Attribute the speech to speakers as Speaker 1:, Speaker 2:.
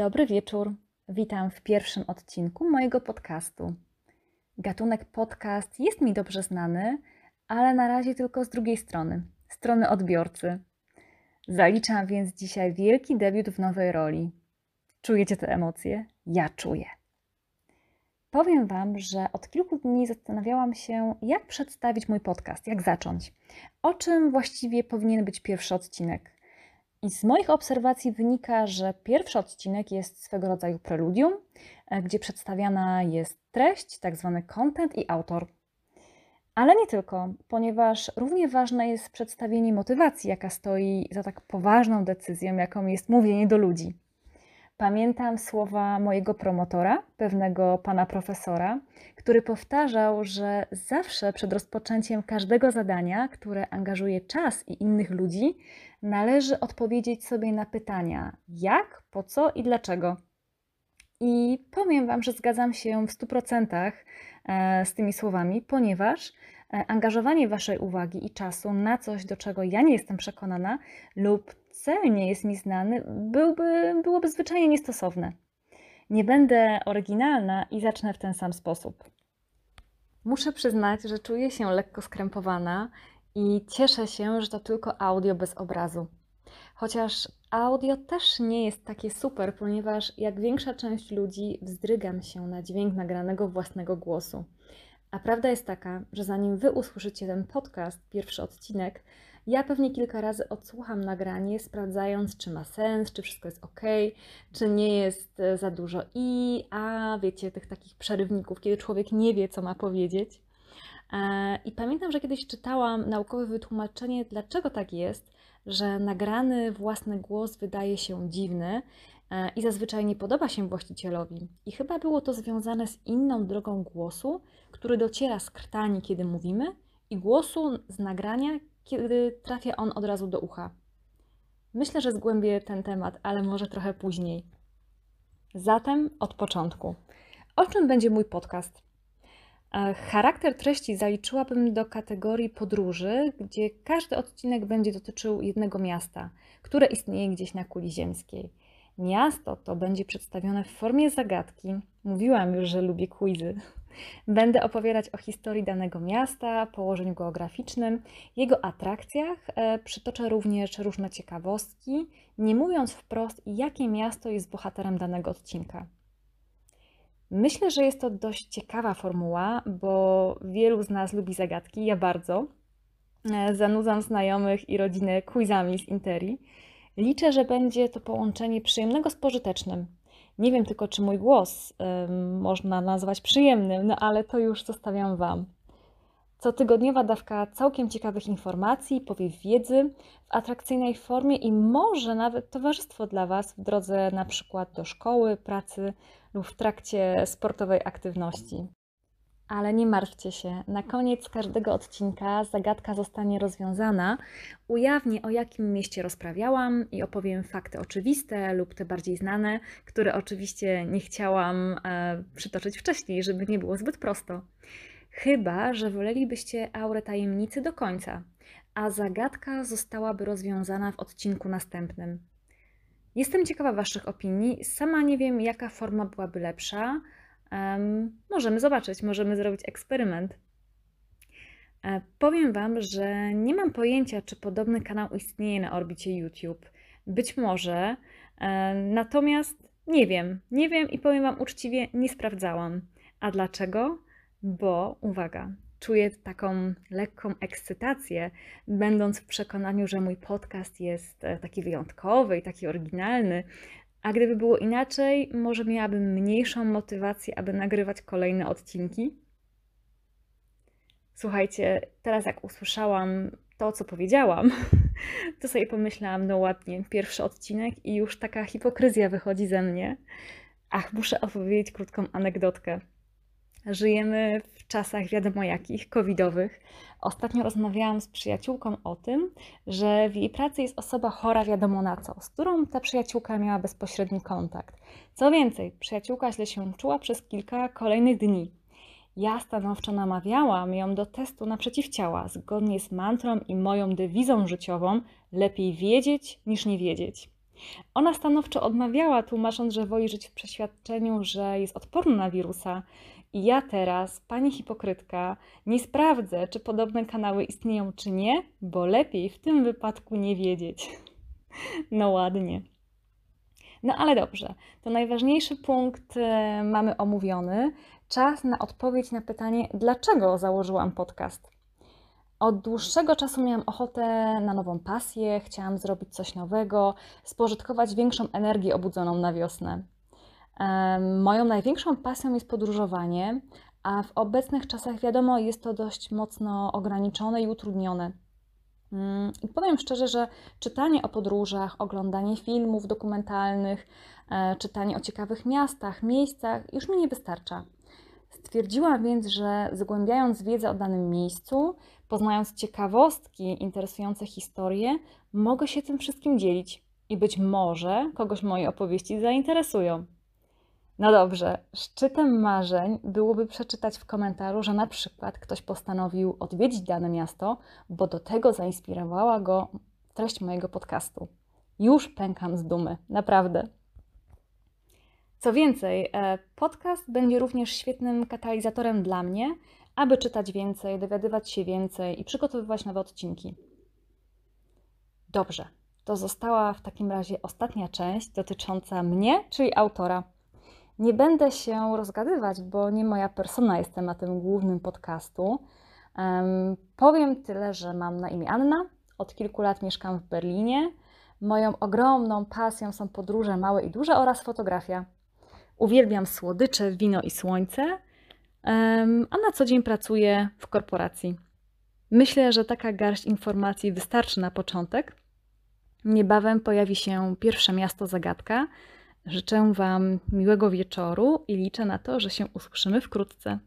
Speaker 1: Dobry wieczór. Witam w pierwszym odcinku mojego podcastu. Gatunek podcast jest mi dobrze znany, ale na razie tylko z drugiej strony strony odbiorcy. Zaliczam więc dzisiaj wielki debiut w nowej roli. Czujecie te emocje? Ja czuję. Powiem Wam, że od kilku dni zastanawiałam się, jak przedstawić mój podcast, jak zacząć. O czym właściwie powinien być pierwszy odcinek. I z moich obserwacji wynika, że pierwszy odcinek jest swego rodzaju preludium, e, gdzie przedstawiana jest treść, tak zwany content i autor. Ale nie tylko, ponieważ równie ważne jest przedstawienie motywacji, jaka stoi za tak poważną decyzją, jaką jest mówienie do ludzi. Pamiętam słowa mojego promotora, pewnego pana profesora, który powtarzał, że zawsze przed rozpoczęciem każdego zadania, które angażuje czas i innych ludzi, należy odpowiedzieć sobie na pytania: jak, po co i dlaczego. I powiem Wam, że zgadzam się w 100% e, z tymi słowami, ponieważ e, angażowanie Waszej uwagi i czasu na coś, do czego ja nie jestem przekonana lub cel nie jest mi znany, byłby, byłoby zwyczajnie niestosowne. Nie będę oryginalna i zacznę w ten sam sposób. Muszę przyznać, że czuję się lekko skrępowana i cieszę się, że to tylko audio bez obrazu. Chociaż audio też nie jest takie super, ponieważ jak większa część ludzi wzdrygam się na dźwięk nagranego własnego głosu. A prawda jest taka, że zanim wy usłyszycie ten podcast, pierwszy odcinek, ja pewnie kilka razy odsłucham nagranie, sprawdzając, czy ma sens, czy wszystko jest ok, czy nie jest e, za dużo i, a wiecie, tych takich przerywników, kiedy człowiek nie wie, co ma powiedzieć. E, I pamiętam, że kiedyś czytałam naukowe wytłumaczenie, dlaczego tak jest, że nagrany własny głos wydaje się dziwny i zazwyczaj nie podoba się właścicielowi. I chyba było to związane z inną drogą głosu, który dociera z krtani, kiedy mówimy, i głosu z nagrania, kiedy trafia on od razu do ucha. Myślę, że zgłębię ten temat, ale może trochę później. Zatem od początku. O czym będzie mój podcast? E, charakter treści zaliczyłabym do kategorii podróży, gdzie każdy odcinek będzie dotyczył jednego miasta, które istnieje gdzieś na kuli ziemskiej. Miasto to będzie przedstawione w formie zagadki. Mówiłam już, że lubię quizy. Będę opowiadać o historii danego miasta, położeniu geograficznym, jego atrakcjach. E, przytoczę również różne ciekawostki, nie mówiąc wprost, jakie miasto jest bohaterem danego odcinka. Myślę, że jest to dość ciekawa formuła, bo wielu z nas lubi zagadki, ja bardzo. E, zanudzam znajomych i rodzinę quizami z Interi. Liczę, że będzie to połączenie przyjemnego z pożytecznym. Nie wiem tylko, czy mój głos można nazwać przyjemnym, no ale to już zostawiam Wam. Cotygodniowa dawka całkiem ciekawych informacji, powiew wiedzy w atrakcyjnej formie i może nawet towarzystwo dla Was w drodze na przykład do szkoły, pracy lub w trakcie sportowej aktywności. Ale nie martwcie się, na koniec każdego odcinka zagadka zostanie rozwiązana. Ujawnię o jakim mieście rozprawiałam i opowiem fakty oczywiste lub te bardziej znane, które oczywiście nie chciałam e, przytoczyć wcześniej, żeby nie było zbyt prosto. Chyba, że wolelibyście aurę tajemnicy do końca, a zagadka zostałaby rozwiązana w odcinku następnym. Jestem ciekawa Waszych opinii. Sama nie wiem, jaka forma byłaby lepsza. Um, możemy zobaczyć, możemy zrobić eksperyment. E, powiem Wam, że nie mam pojęcia, czy podobny kanał istnieje na orbicie YouTube. Być może, e, natomiast nie wiem, nie wiem i powiem Wam uczciwie, nie sprawdzałam. A dlaczego? bo uwaga, czuję taką lekką ekscytację, będąc w przekonaniu, że mój podcast jest e, taki wyjątkowy i taki oryginalny. A gdyby było inaczej, może miałabym mniejszą motywację, aby nagrywać kolejne odcinki. Słuchajcie, teraz jak usłyszałam to, co powiedziałam, to sobie pomyślałam, no ładnie, pierwszy odcinek i już taka hipokryzja wychodzi ze mnie. Ach, muszę opowiedzieć krótką anegdotkę. Żyjemy w czasach wiadomo jakich, covidowych. Ostatnio rozmawiałam z przyjaciółką o tym, że w jej pracy jest osoba chora wiadomo na co, z którą ta przyjaciółka miała bezpośredni kontakt. Co więcej, przyjaciółka źle się czuła przez kilka kolejnych dni. Ja stanowczo namawiałam ją do testu na przeciwciała, zgodnie z mantrą i moją dewizą życiową lepiej wiedzieć niż nie wiedzieć. Ona stanowczo odmawiała, tłumacząc, że woli żyć w przeświadczeniu, że jest odporna na wirusa. I ja teraz, pani hipokrytka, nie sprawdzę, czy podobne kanały istnieją, czy nie, bo lepiej w tym wypadku nie wiedzieć. No ładnie. No ale dobrze, to najważniejszy punkt e, mamy omówiony. Czas na odpowiedź na pytanie, dlaczego założyłam podcast. Od dłuższego czasu miałam ochotę na nową pasję, chciałam zrobić coś nowego, spożytkować większą energię obudzoną na wiosnę. Moją największą pasją jest podróżowanie, a w obecnych czasach wiadomo, jest to dość mocno ograniczone i utrudnione. Mm, I powiem szczerze, że czytanie o podróżach, oglądanie filmów dokumentalnych, e, czytanie o ciekawych miastach, miejscach już mi nie wystarcza. Stwierdziłam więc, że zgłębiając wiedzę o danym miejscu, poznając ciekawostki interesujące historię, mogę się tym wszystkim dzielić i być może kogoś moje opowieści zainteresują. No dobrze, szczytem marzeń byłoby przeczytać w komentarzu, że na przykład ktoś postanowił odwiedzić dane miasto, bo do tego zainspirowała go treść mojego podcastu. Już pękam z dumy, naprawdę. Co więcej, e, podcast będzie również świetnym katalizatorem dla mnie, aby czytać więcej, dowiadywać się więcej i przygotowywać nowe odcinki. Dobrze, to została w takim razie ostatnia część dotycząca mnie, czyli autora. Nie będę się rozgadywać, bo nie moja persona jest tematem głównym podcastu. Um, powiem tyle, że mam na imię Anna. Od kilku lat mieszkam w Berlinie. Moją ogromną pasją są podróże małe i duże oraz fotografia. Uwielbiam słodycze, wino i słońce, a na co dzień pracuję w korporacji. Myślę, że taka garść informacji wystarczy na początek. Niebawem pojawi się pierwsze miasto zagadka, Życzę Wam miłego wieczoru i liczę na to, że się usłyszymy wkrótce.